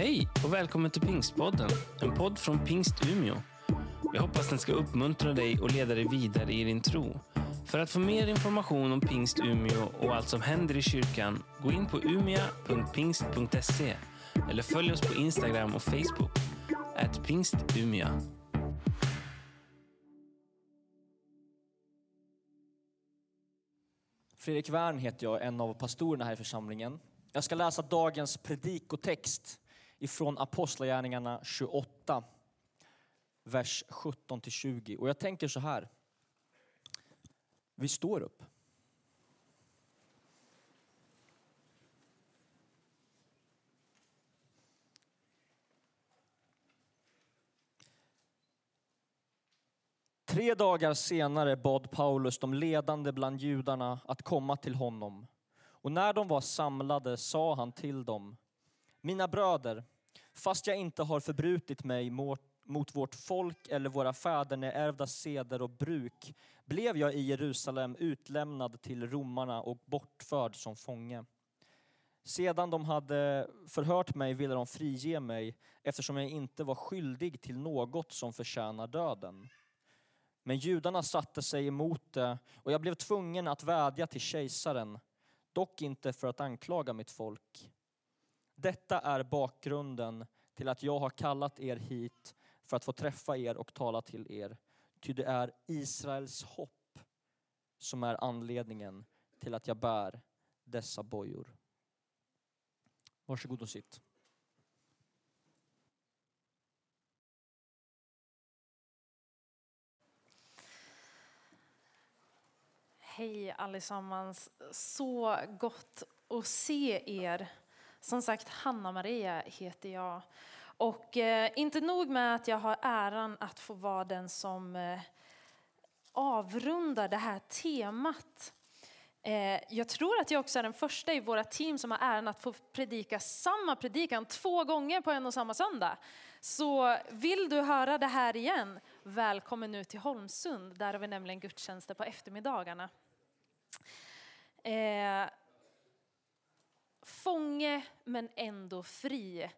Hej och välkommen till Pingstpodden, en podd från Pingst Umeå. Jag hoppas den ska uppmuntra dig och leda dig vidare i din tro. För att få mer information om Pingst Umeå och allt som händer i kyrkan, gå in på umia.pingst.se eller följ oss på Instagram och Facebook, at pingstumia. Fredrik Wern heter jag, en av pastorerna här i församlingen. Jag ska läsa dagens predikotext ifrån Apostlagärningarna 28, vers 17-20. Och jag tänker så här. Vi står upp. Tre dagar senare bad Paulus de ledande bland judarna att komma till honom. Och när de var samlade sa han till dem, mina bröder, fast jag inte har förbrutit mig mot, mot vårt folk eller våra fäderneärvda seder och bruk, blev jag i Jerusalem utlämnad till romarna och bortförd som fånge. Sedan de hade förhört mig ville de frige mig eftersom jag inte var skyldig till något som förtjänar döden. Men judarna satte sig emot det och jag blev tvungen att vädja till kejsaren, dock inte för att anklaga mitt folk. Detta är bakgrunden till att jag har kallat er hit för att få träffa er och tala till er. Ty det är Israels hopp som är anledningen till att jag bär dessa bojor. Varsågod och sitt. Hej allesammans. Så gott att se er. Som sagt, Hanna-Maria heter jag. Och eh, inte nog med att jag har äran att få vara den som eh, avrundar det här temat. Eh, jag tror att jag också är den första i våra team som har äran att få predika samma predikan två gånger på en och samma söndag. Så vill du höra det här igen, välkommen nu till Holmsund. Där har vi nämligen gudstjänster på eftermiddagarna. Eh, Fånge men ändå fri.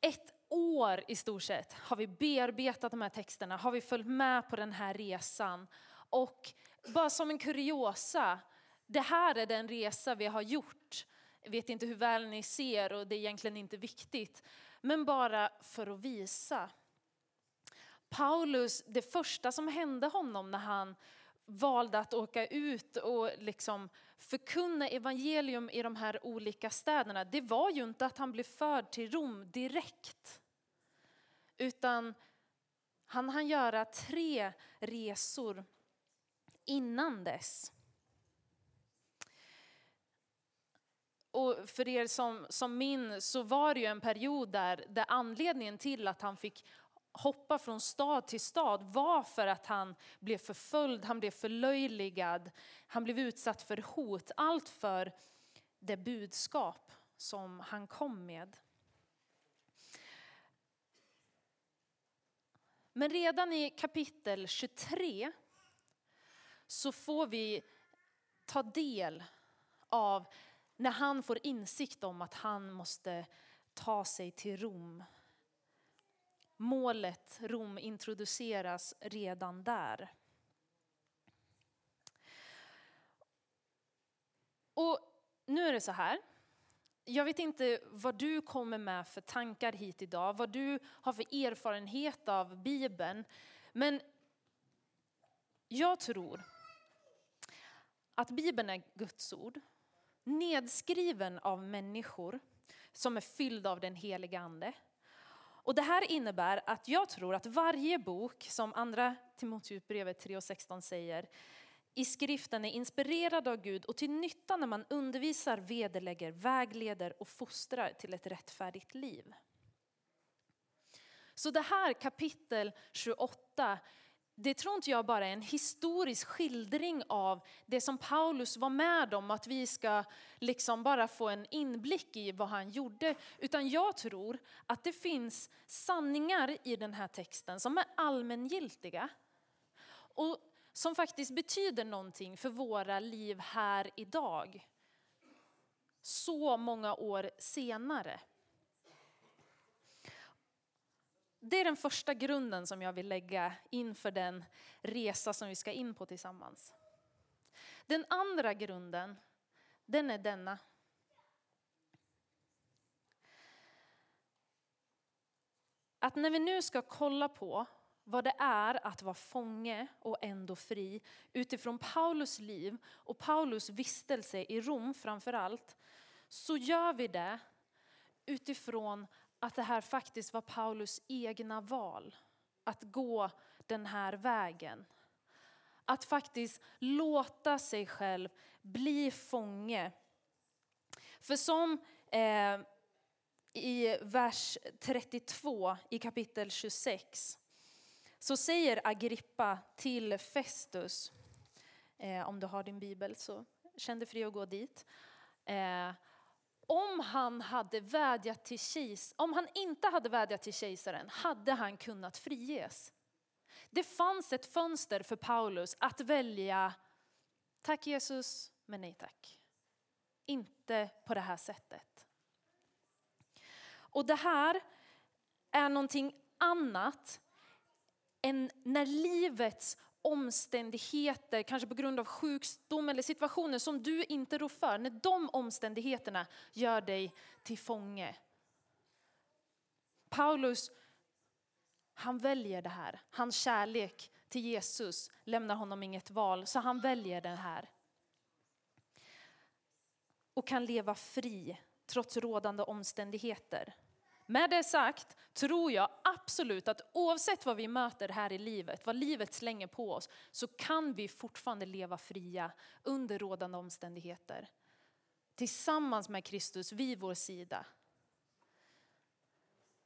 Ett år i stort sett har vi bearbetat de här texterna, har vi följt med på den här resan. Och bara som en kuriosa, det här är den resa vi har gjort. Jag vet inte hur väl ni ser och det är egentligen inte viktigt. Men bara för att visa. Paulus, det första som hände honom när han valde att åka ut och liksom förkunna evangelium i de här olika städerna, det var ju inte att han blev förd till Rom direkt. Utan han hann göra tre resor innan dess. Och för er som, som min så var det ju en period där, där anledningen till att han fick hoppa från stad till stad var för att han blev förföljd, han blev förlöjligad, han blev utsatt för hot. Allt för det budskap som han kom med. Men redan i kapitel 23 så får vi ta del av när han får insikt om att han måste ta sig till Rom målet Rom introduceras redan där. Och nu är det så här. Jag vet inte vad du kommer med för tankar hit idag, vad du har för erfarenhet av Bibeln. Men jag tror att Bibeln är Guds ord, nedskriven av människor som är fyllda av den heliga Ande. Och det här innebär att jag tror att varje bok, som andra Timoteusbrevet 3.16 säger, i skriften är inspirerad av Gud och till nytta när man undervisar, vederlägger, vägleder och fostrar till ett rättfärdigt liv. Så det här kapitel 28 det tror inte jag bara är en historisk skildring av det som Paulus var med om, att vi ska liksom bara få en inblick i vad han gjorde. Utan jag tror att det finns sanningar i den här texten som är allmängiltiga. Och som faktiskt betyder någonting för våra liv här idag. Så många år senare. Det är den första grunden som jag vill lägga inför den resa som vi ska in på tillsammans. Den andra grunden, den är denna. Att när vi nu ska kolla på vad det är att vara fånge och ändå fri utifrån Paulus liv och Paulus vistelse i Rom framför allt, så gör vi det utifrån att det här faktiskt var Paulus egna val. Att gå den här vägen. Att faktiskt låta sig själv bli fånge. För som eh, i vers 32 i kapitel 26 så säger Agrippa till Festus, eh, om du har din bibel så känn dig fri att gå dit. Eh, om han hade vädjat till kejs, om han inte hade vädjat till kejsaren hade han kunnat friges. Det fanns ett fönster för Paulus att välja, tack Jesus, men nej tack. Inte på det här sättet. Och det här är någonting annat än när livets omständigheter, kanske på grund av sjukdom eller situationer som du inte rår för, när de omständigheterna gör dig till fånge. Paulus, han väljer det här. Hans kärlek till Jesus lämnar honom inget val, så han väljer det här. Och kan leva fri trots rådande omständigheter. Med det sagt tror jag absolut att oavsett vad vi möter här i livet, vad livet slänger på oss, så kan vi fortfarande leva fria under rådande omständigheter. Tillsammans med Kristus vid vår sida.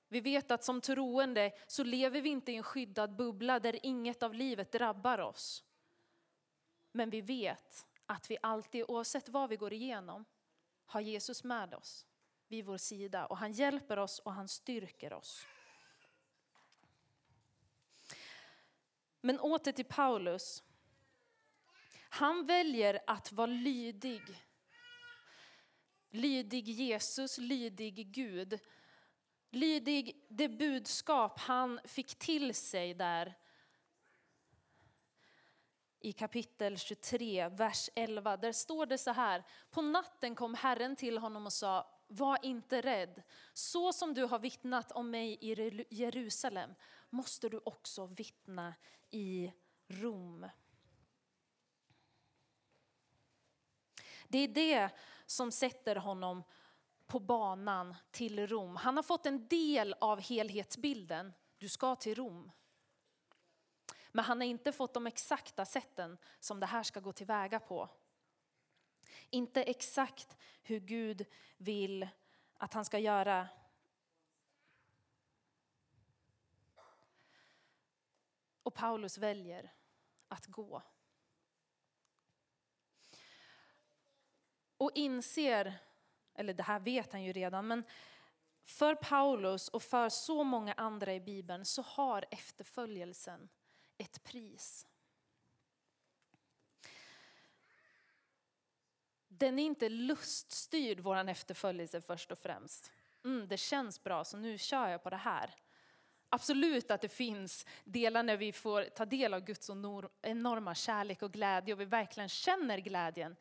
Vi vet att som troende så lever vi inte i en skyddad bubbla där inget av livet drabbar oss. Men vi vet att vi alltid, oavsett vad vi går igenom, har Jesus med oss vid vår sida och han hjälper oss och han styrker oss. Men åter till Paulus. Han väljer att vara lydig. Lydig Jesus, lydig Gud. Lydig det budskap han fick till sig där i kapitel 23, vers 11. Där står det så här. På natten kom Herren till honom och sa, var inte rädd. Så som du har vittnat om mig i Jerusalem måste du också vittna i Rom. Det är det som sätter honom på banan till Rom. Han har fått en del av helhetsbilden. Du ska till Rom. Men han har inte fått de exakta sätten som det här ska gå tillväga på. Inte exakt hur Gud vill att han ska göra. Och Paulus väljer att gå. Och inser, eller det här vet han ju redan, men för Paulus och för så många andra i Bibeln så har efterföljelsen ett pris. Den är inte luststyrd, vår efterföljelse först och främst. Mm, det känns bra, så nu kör jag på det här. Absolut att det finns delar när vi får ta del av Guds enorma kärlek och glädje och vi verkligen känner glädjen.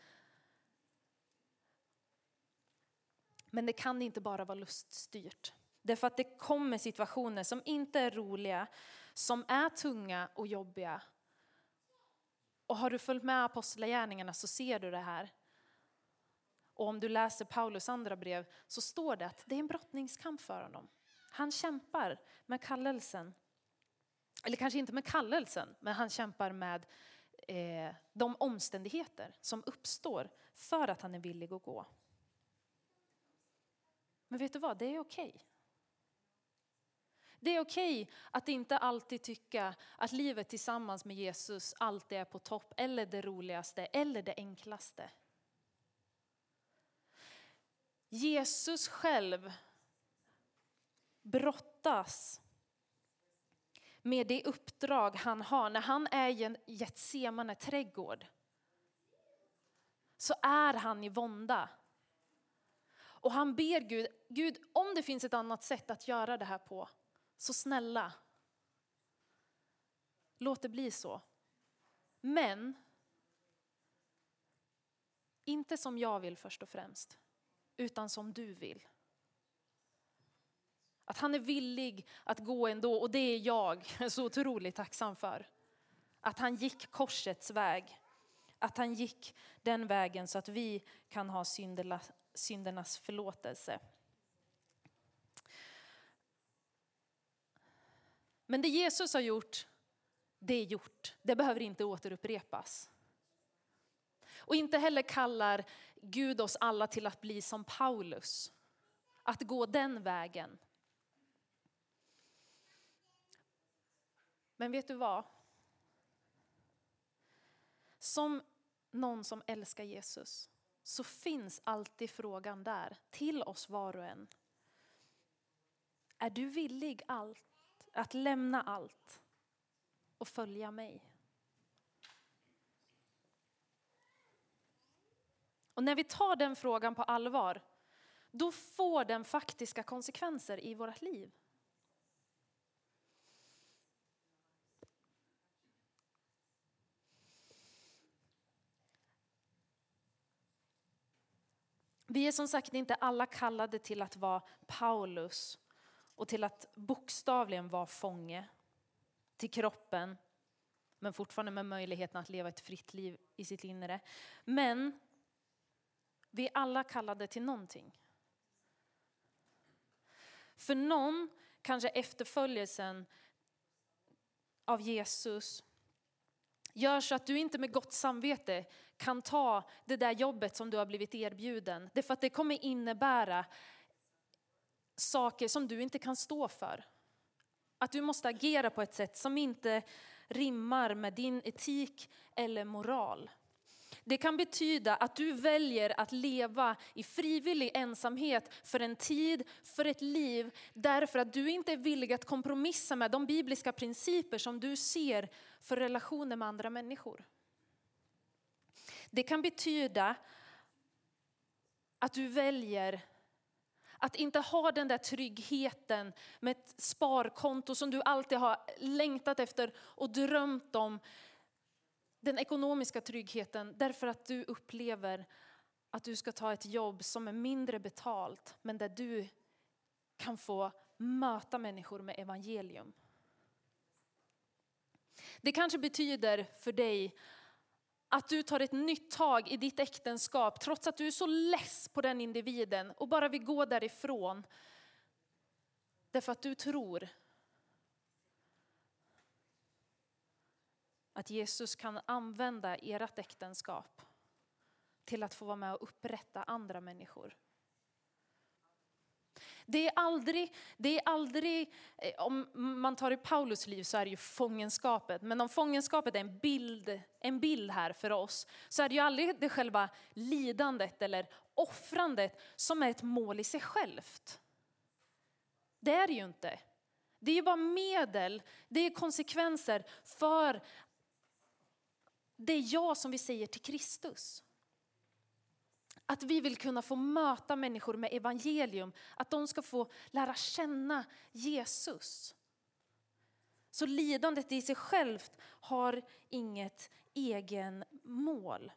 Men det kan inte bara vara luststyrt. Därför att det kommer situationer som inte är roliga, som är tunga och jobbiga. Och har du följt med apostlagärningarna så ser du det här. Och om du läser Paulus andra brev så står det att det är en brottningskamp för honom. Han kämpar med kallelsen. Eller kanske inte med kallelsen, men han kämpar med eh, de omständigheter som uppstår för att han är villig att gå. Men vet du vad, det är okej. Okay. Det är okej okay att inte alltid tycka att livet tillsammans med Jesus alltid är på topp eller det roligaste eller det enklaste. Jesus själv brottas med det uppdrag han har. När han är i en Getsemane trädgård så är han i vånda. Och han ber Gud, Gud om det finns ett annat sätt att göra det här på Så snälla, låt det bli så. Men inte som jag vill först och främst, utan som du vill. Att han är villig att gå ändå och det är jag så otroligt tacksam för. Att han gick korsets väg. Att han gick den vägen så att vi kan ha syndernas förlåtelse. Men det Jesus har gjort, det är gjort. Det behöver inte återupprepas. Och inte heller kallar Gud oss alla till att bli som Paulus. Att gå den vägen. Men vet du vad? Som någon som älskar Jesus så finns alltid frågan där till oss var och en. Är du villig allt, att lämna allt och följa mig? Och när vi tar den frågan på allvar, då får den faktiska konsekvenser i vårt liv. Vi är som sagt inte alla kallade till att vara Paulus och till att bokstavligen vara fånge till kroppen men fortfarande med möjligheten att leva ett fritt liv i sitt inre. Men vi är alla kallade till någonting. För någon kanske efterföljelsen av Jesus gör så att du inte med gott samvete kan ta det där jobbet som du har blivit erbjuden. Det är för att det kommer innebära saker som du inte kan stå för. Att du måste agera på ett sätt som inte rimmar med din etik eller moral. Det kan betyda att du väljer att leva i frivillig ensamhet för en tid, för ett liv, därför att du inte är villig att kompromissa med de bibliska principer som du ser för relationer med andra människor. Det kan betyda att du väljer att inte ha den där tryggheten med ett sparkonto som du alltid har längtat efter och drömt om den ekonomiska tryggheten därför att du upplever att du ska ta ett jobb som är mindre betalt men där du kan få möta människor med evangelium. Det kanske betyder för dig att du tar ett nytt tag i ditt äktenskap trots att du är så less på den individen och bara vill gå därifrån. Därför att du tror att Jesus kan använda ert äktenskap till att få vara med och upprätta andra människor. Det är aldrig, det är aldrig, eh, om man tar i Paulus liv så är det ju fångenskapet. Men om fångenskapet är en bild, en bild här för oss så är det ju aldrig det själva lidandet eller offrandet som är ett mål i sig självt. Det är det ju inte. Det är ju bara medel, det är konsekvenser för det är jag som vi säger till Kristus. Att vi vill kunna få möta människor med evangelium, att de ska få lära känna Jesus. Så lidandet i sig självt har inget egen mål.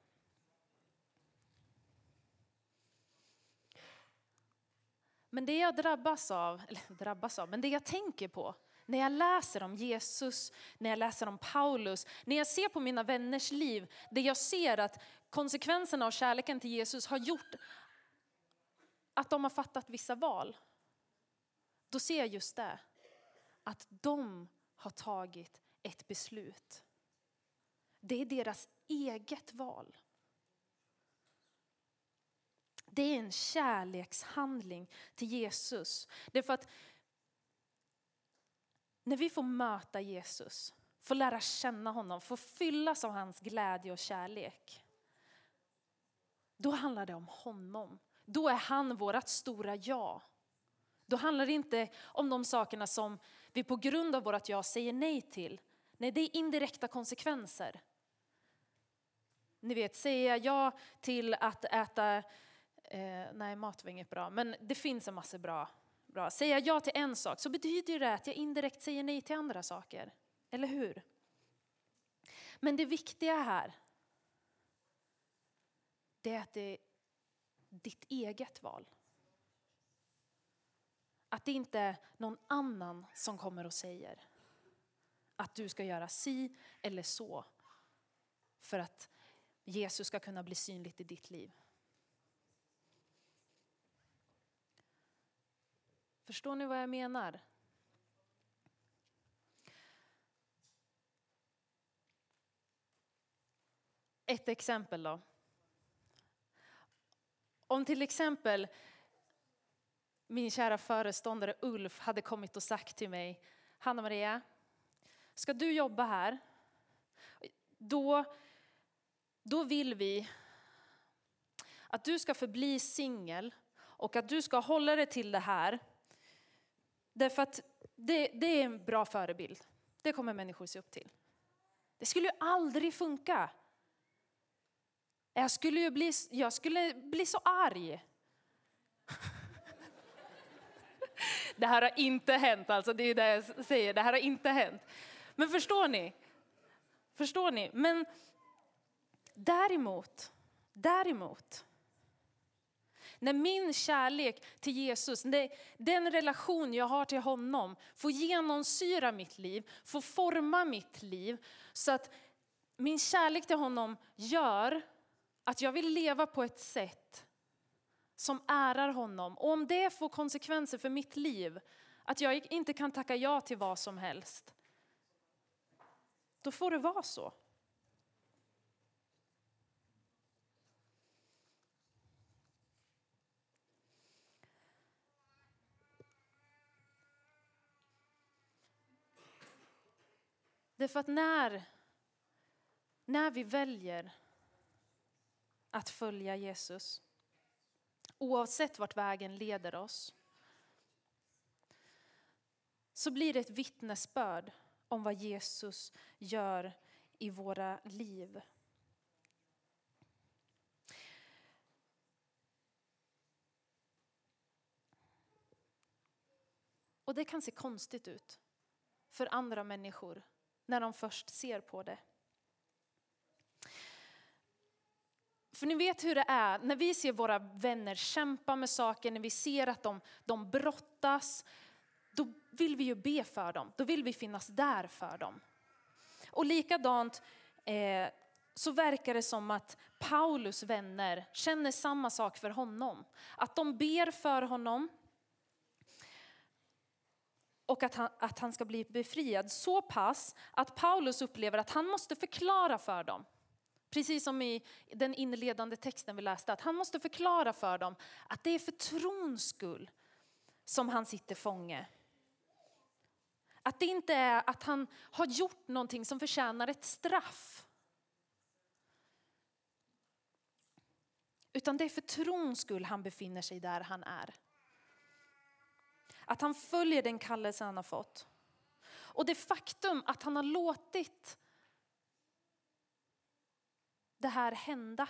Men det jag drabbas av, eller drabbas av, men det jag tänker på när jag läser om Jesus, när jag läser om Paulus, när jag ser på mina vänners liv, där jag ser att konsekvenserna av kärleken till Jesus har gjort att de har fattat vissa val. Då ser jag just det, att de har tagit ett beslut. Det är deras eget val. Det är en kärlekshandling till Jesus. Det är för att när vi får möta Jesus, får lära känna honom, får fyllas av hans glädje och kärlek. Då handlar det om honom. Då är han vårt stora ja. Då handlar det inte om de sakerna som vi på grund av vårt ja säger nej till. Nej, det är indirekta konsekvenser. Ni vet, säger jag ja till att äta, eh, nej mat var inget bra, men det finns en massa bra bra. jag ja till en sak så betyder det att jag indirekt säger nej till andra saker. Eller hur? Men det viktiga här, det är att det är ditt eget val. Att det inte är någon annan som kommer och säger att du ska göra si eller så för att Jesus ska kunna bli synligt i ditt liv. Förstår ni vad jag menar? Ett exempel då. Om till exempel min kära föreståndare Ulf hade kommit och sagt till mig, Hanna Maria, ska du jobba här, då, då vill vi att du ska förbli singel och att du ska hålla dig till det här. Därför att det, det är en bra förebild. Det kommer människor se upp till. Det skulle ju aldrig funka. Jag skulle ju bli, jag skulle bli så arg. Det här har inte hänt, alltså det är det jag säger, det här har inte hänt. Men förstår ni? Förstår ni? Men däremot, däremot, när min kärlek till Jesus, den relation jag har till honom får genomsyra mitt liv, får forma mitt liv så att min kärlek till honom gör att jag vill leva på ett sätt som ärar honom. Och om det får konsekvenser för mitt liv, att jag inte kan tacka ja till vad som helst, då får det vara så. Därför att när, när vi väljer att följa Jesus, oavsett vart vägen leder oss, så blir det ett vittnesbörd om vad Jesus gör i våra liv. Och det kan se konstigt ut för andra människor när de först ser på det. För ni vet hur det är när vi ser våra vänner kämpa med saker, när vi ser att de, de brottas, då vill vi ju be för dem. Då vill vi finnas där för dem. Och likadant eh, så verkar det som att Paulus vänner känner samma sak för honom. Att de ber för honom och att han, att han ska bli befriad så pass att Paulus upplever att han måste förklara för dem. Precis som i den inledande texten vi läste, att han måste förklara för dem att det är för trons skull som han sitter fånge. Att det inte är att han har gjort någonting som förtjänar ett straff. Utan det är för trons skull han befinner sig där han är. Att han följer den kallelse han har fått. Och det faktum att han har låtit det här hända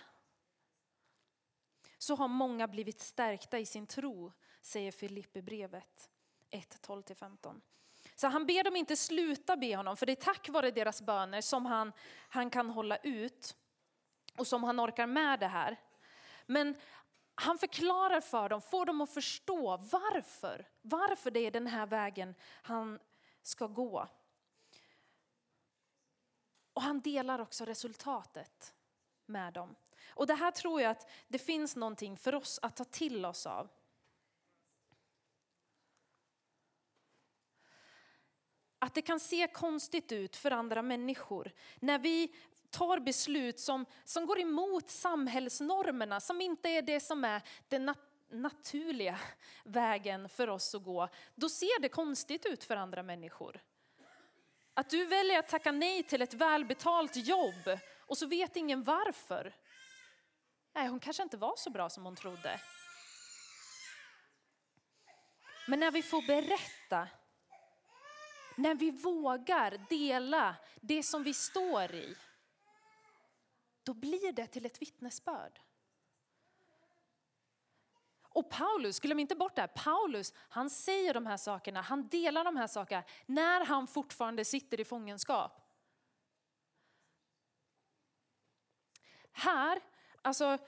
så har många blivit stärkta i sin tro, säger Filipperbrevet 1, 12-15. Så han ber dem inte sluta be honom, för det är tack vare deras böner som han, han kan hålla ut och som han orkar med det här. Men han förklarar för dem, får dem att förstå varför, varför det är den här vägen han ska gå. Och han delar också resultatet med dem. Och det här tror jag att det finns någonting för oss att ta till oss av. Att det kan se konstigt ut för andra människor när vi tar beslut som, som går emot samhällsnormerna, som inte är det som är den nat naturliga vägen för oss att gå, då ser det konstigt ut för andra människor. Att du väljer att tacka nej till ett välbetalt jobb och så vet ingen varför. Nej, hon kanske inte var så bra som hon trodde. Men när vi får berätta, när vi vågar dela det som vi står i, då blir det till ett vittnesbörd. Och Paulus, glöm inte bort det här, Paulus han säger de här sakerna, han delar de här sakerna när han fortfarande sitter i fångenskap. Här, alltså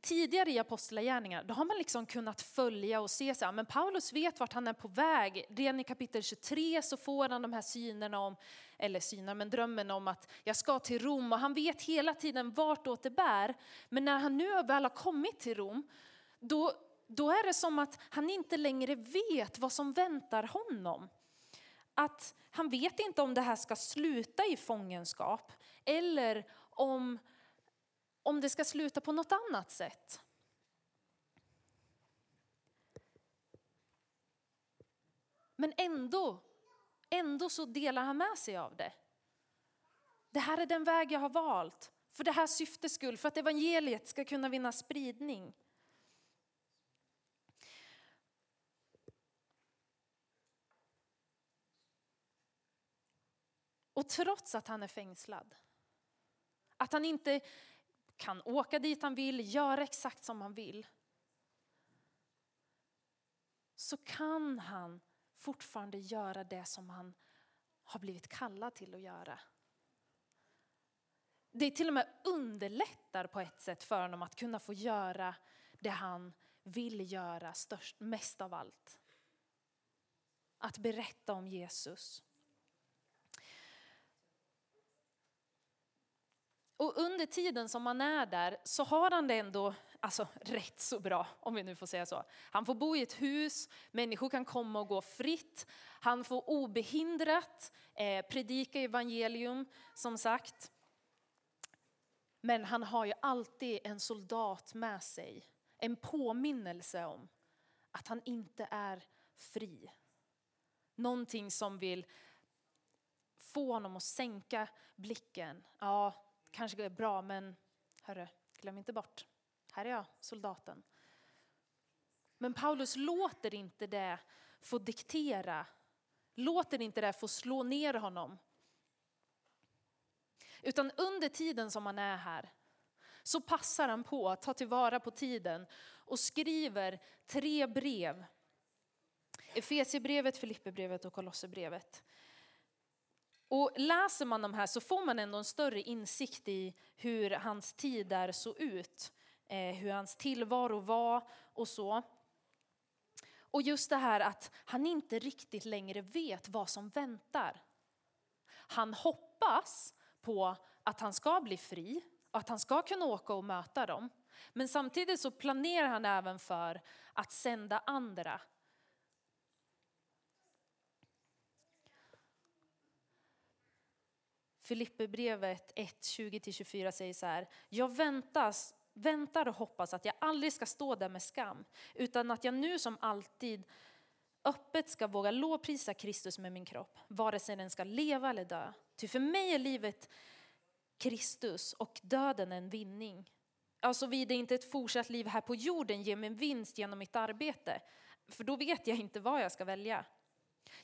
tidigare i apostlagärningar, då har man liksom kunnat följa och se så här, men Paulus vet vart han är på väg. Redan i kapitel 23 så får han de här synerna om, eller syner, men drömmen om att jag ska till Rom och han vet hela tiden vartåt det bär. Men när han nu väl har kommit till Rom, då, då är det som att han inte längre vet vad som väntar honom. Att han vet inte om det här ska sluta i fångenskap eller om om det ska sluta på något annat sätt. Men ändå, ändå så delar han med sig av det. Det här är den väg jag har valt. För det här syftets skull, för att evangeliet ska kunna vinna spridning. Och trots att han är fängslad, att han inte kan åka dit han vill, göra exakt som han vill. Så kan han fortfarande göra det som han har blivit kallad till att göra. Det till och med underlättar på ett sätt för honom att kunna få göra det han vill göra störst, mest av allt. Att berätta om Jesus. Och under tiden som han är där så har han det ändå alltså, rätt så bra, om vi nu får säga så. Han får bo i ett hus, människor kan komma och gå fritt. Han får obehindrat eh, predika evangelium, som sagt. Men han har ju alltid en soldat med sig. En påminnelse om att han inte är fri. Någonting som vill få honom att sänka blicken. Ja, kanske är bra, men hörru, glöm inte bort, här är jag, soldaten. Men Paulus låter inte det få diktera, låter inte det få slå ner honom. Utan under tiden som han är här så passar han på att ta tillvara på tiden och skriver tre brev. Efesierbrevet, Filipperbrevet och Kolosserbrevet. Och läser man de här så får man ändå en större insikt i hur hans tid där såg ut. Eh, hur hans tillvaro var och så. Och just det här att han inte riktigt längre vet vad som väntar. Han hoppas på att han ska bli fri och att han ska kunna åka och möta dem. Men samtidigt så planerar han även för att sända andra Filipperbrevet 1, 20-24 säger så här. Jag väntas, väntar och hoppas att jag aldrig ska stå där med skam, utan att jag nu som alltid öppet ska våga lovprisa Kristus med min kropp, vare sig den ska leva eller dö. Ty för mig är livet Kristus och döden en vinning. Alltså vid inte ett fortsatt liv här på jorden ger mig en vinst genom mitt arbete, för då vet jag inte vad jag ska välja.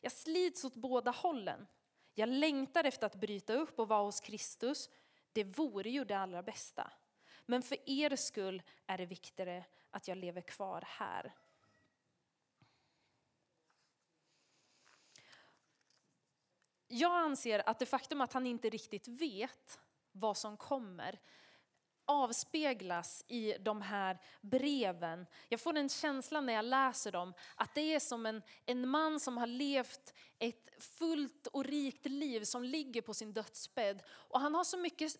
Jag slits åt båda hållen. Jag längtar efter att bryta upp och vara hos Kristus. Det vore ju det allra bästa. Men för er skull är det viktigare att jag lever kvar här. Jag anser att det faktum att han inte riktigt vet vad som kommer avspeglas i de här breven. Jag får en känsla när jag läser dem att det är som en, en man som har levt ett fullt och rikt liv som ligger på sin dödsbädd. Och han har så mycket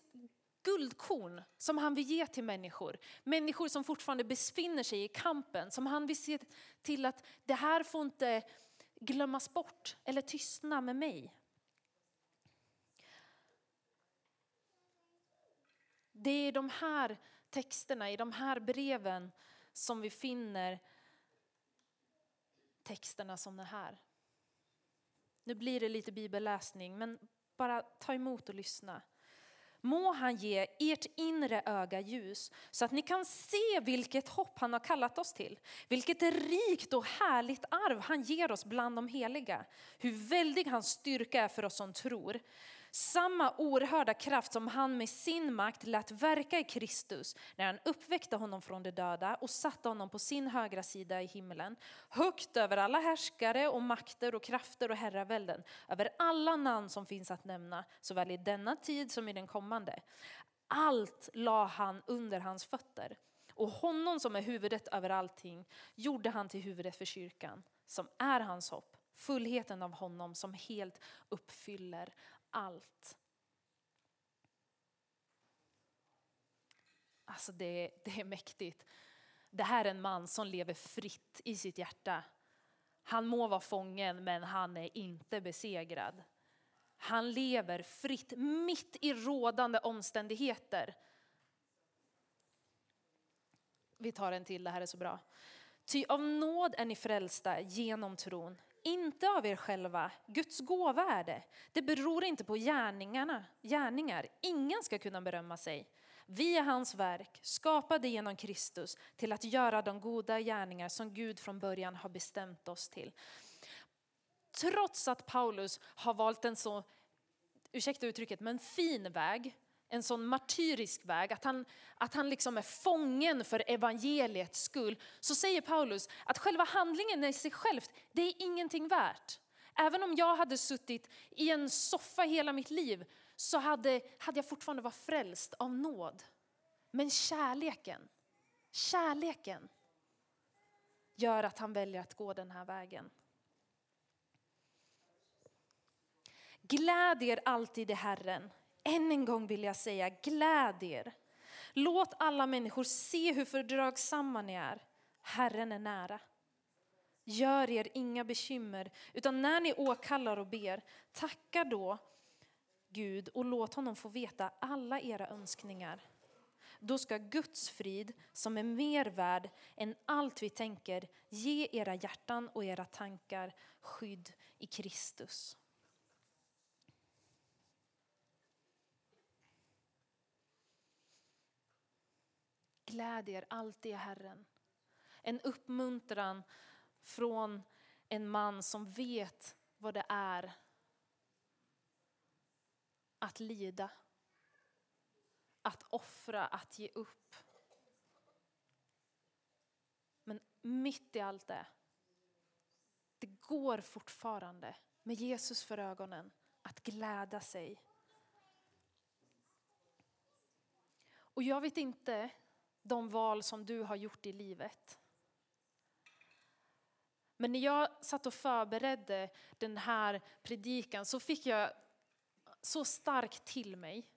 guldkorn som han vill ge till människor. Människor som fortfarande befinner sig i kampen, som han vill se till att det här får inte glömmas bort eller tystna med mig. Det är i de här texterna, i de här breven som vi finner texterna som den här. Nu blir det lite bibelläsning, men bara ta emot och lyssna. Må han ge ert inre öga ljus så att ni kan se vilket hopp han har kallat oss till. Vilket rikt och härligt arv han ger oss bland de heliga. Hur väldig hans styrka är för oss som tror. Samma oerhörda kraft som han med sin makt lät verka i Kristus när han uppväckte honom från de döda och satte honom på sin högra sida i himlen, högt över alla härskare och makter och krafter och herravälden, över alla namn som finns att nämna, såväl i denna tid som i den kommande. Allt la han under hans fötter. Och honom som är huvudet över allting gjorde han till huvudet för kyrkan, som är hans hopp, fullheten av honom som helt uppfyller allt. Alltså det, det är mäktigt. Det här är en man som lever fritt i sitt hjärta. Han må vara fången men han är inte besegrad. Han lever fritt mitt i rådande omständigheter. Vi tar en till, det här är så bra. Ty av nåd är ni frälsta genom tron, inte av er själva. Guds gåva är det. Det beror inte på gärningarna, gärningar. Ingen ska kunna berömma sig. Vi är hans verk, skapade genom Kristus till att göra de goda gärningar som Gud från början har bestämt oss till. Trots att Paulus har valt en så, ursäkta uttrycket, men fin väg en sån martyrisk väg, att han, att han liksom är fången för evangeliets skull, så säger Paulus att själva handlingen i sig själv, det är ingenting värt. Även om jag hade suttit i en soffa hela mitt liv så hade, hade jag fortfarande varit frälst av nåd. Men kärleken, kärleken gör att han väljer att gå den här vägen. Gläd er alltid i Herren. Än en gång vill jag säga, gläd er. Låt alla människor se hur fördragsamma ni är. Herren är nära. Gör er inga bekymmer, utan när ni åkallar och ber, tacka då Gud och låt honom få veta alla era önskningar. Då ska Guds frid, som är mer värd än allt vi tänker, ge era hjärtan och era tankar skydd i Kristus. Gläd er alltid i Herren. En uppmuntran från en man som vet vad det är att lida, att offra, att ge upp. Men mitt i allt det, det går fortfarande med Jesus för ögonen att glädja sig. Och jag vet inte de val som du har gjort i livet. Men när jag satt och förberedde den här predikan så fick jag så starkt till mig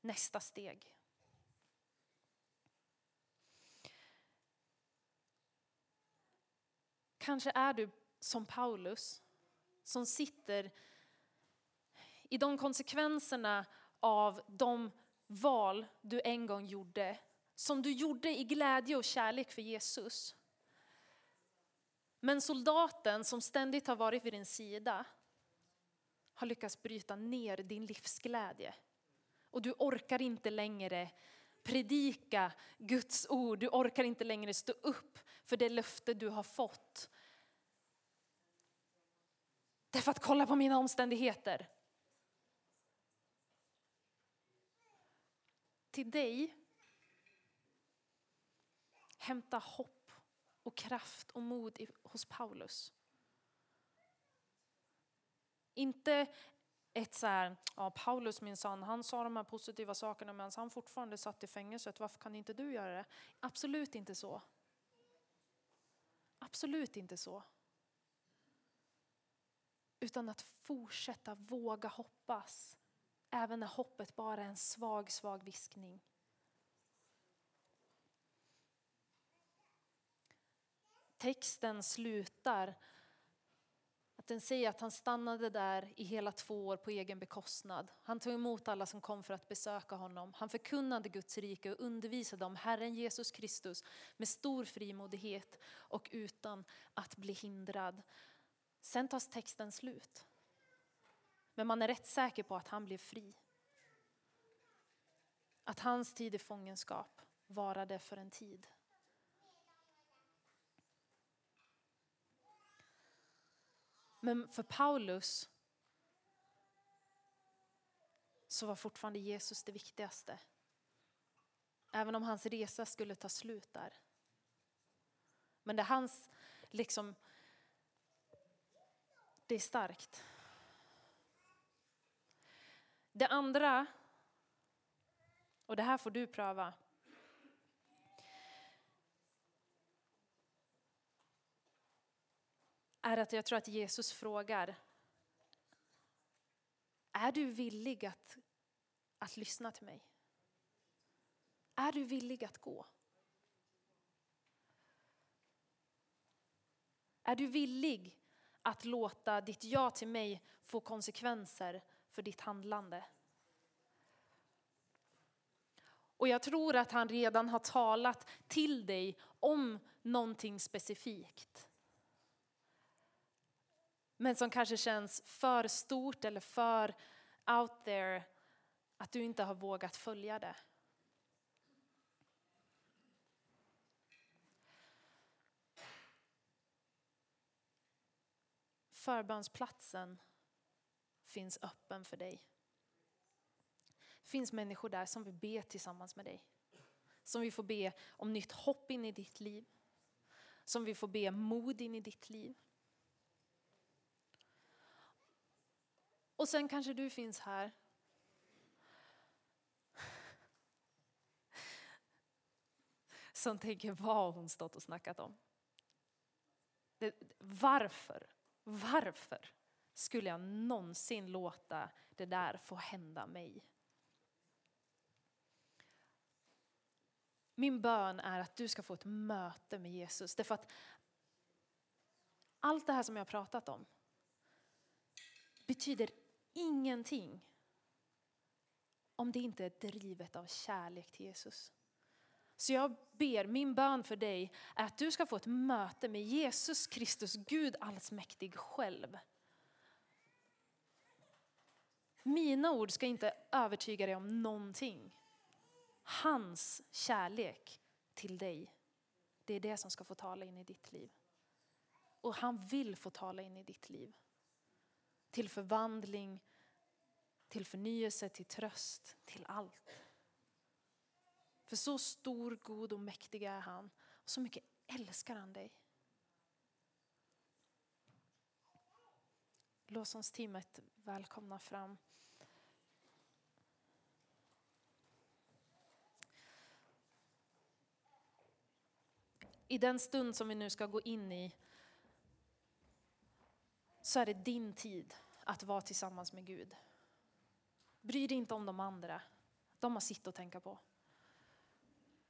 nästa steg. Kanske är du som Paulus som sitter i de konsekvenserna av de val du en gång gjorde, som du gjorde i glädje och kärlek för Jesus. Men soldaten som ständigt har varit vid din sida har lyckats bryta ner din livsglädje. Och du orkar inte längre predika Guds ord, du orkar inte längre stå upp för det löfte du har fått. Därför att kolla på mina omständigheter. Till dig. Hämta hopp och kraft och mod hos Paulus. Inte ett så här, ja Paulus minsann, han sa de här positiva sakerna medan han fortfarande satt i fängelset. Varför kan inte du göra det? Absolut inte så. Absolut inte så. Utan att fortsätta våga hoppas även när hoppet bara är en svag, svag viskning. Texten slutar att den säger att han stannade där i hela två år på egen bekostnad. Han tog emot alla som kom för att besöka honom. Han förkunnade Guds rike och undervisade om Herren Jesus Kristus med stor frimodighet och utan att bli hindrad. Sen tas texten slut. Men man är rätt säker på att han blev fri. Att hans tid i fångenskap varade för en tid. Men för Paulus så var fortfarande Jesus det viktigaste. Även om hans resa skulle ta slut där. Men det är hans, liksom, det är starkt. Det andra, och det här får du pröva. Är att jag tror att Jesus frågar, är du villig att, att lyssna till mig? Är du villig att gå? Är du villig att låta ditt ja till mig få konsekvenser för ditt handlande? Och jag tror att han redan har talat till dig om någonting specifikt. Men som kanske känns för stort eller för out there att du inte har vågat följa det. Förbönsplatsen finns öppen för dig. Det finns människor där som vill be tillsammans med dig. Som vill får be om nytt hopp in i ditt liv. Som vill får be mod in i ditt liv. Och sen kanske du finns här som tänker, vad har hon stått och snackat om? Det, varför, varför skulle jag någonsin låta det där få hända mig? Min bön är att du ska få ett möte med Jesus. Därför att allt det här som jag har pratat om betyder ingenting om det inte är drivet av kärlek till Jesus. Så jag ber, min bön för dig är att du ska få ett möte med Jesus Kristus, Gud allsmäktig själv. Mina ord ska inte övertyga dig om någonting. Hans kärlek till dig, det är det som ska få tala in i ditt liv. Och han vill få tala in i ditt liv. Till förvandling, till förnyelse, till tröst, till allt. För så stor, god och mäktig är han. Och så mycket älskar han dig. Lovsångsteamet välkomna fram. I den stund som vi nu ska gå in i så är det din tid att vara tillsammans med Gud. Bry dig inte om de andra. De har sitt att tänka på.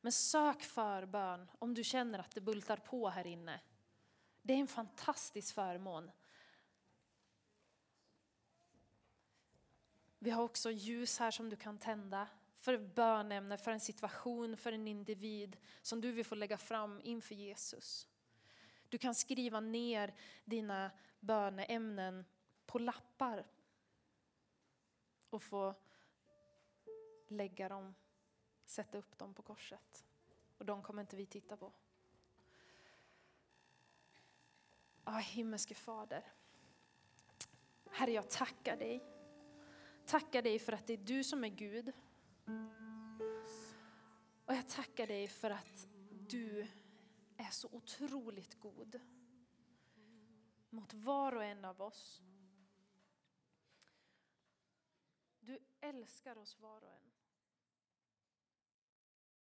Men sök förbön om du känner att det bultar på här inne. Det är en fantastisk förmån. Vi har också ljus här som du kan tända för bönämne, för en situation, för en individ som du vill få lägga fram inför Jesus. Du kan skriva ner dina böneämnen på lappar och få lägga dem, sätta upp dem på korset. Och de kommer inte vi titta på. Ah, himmelske Fader. Herre, jag tackar dig. Tackar dig för att det är du som är Gud. Och jag tackar dig för att du är så otroligt god mot var och en av oss. Du älskar oss var och en.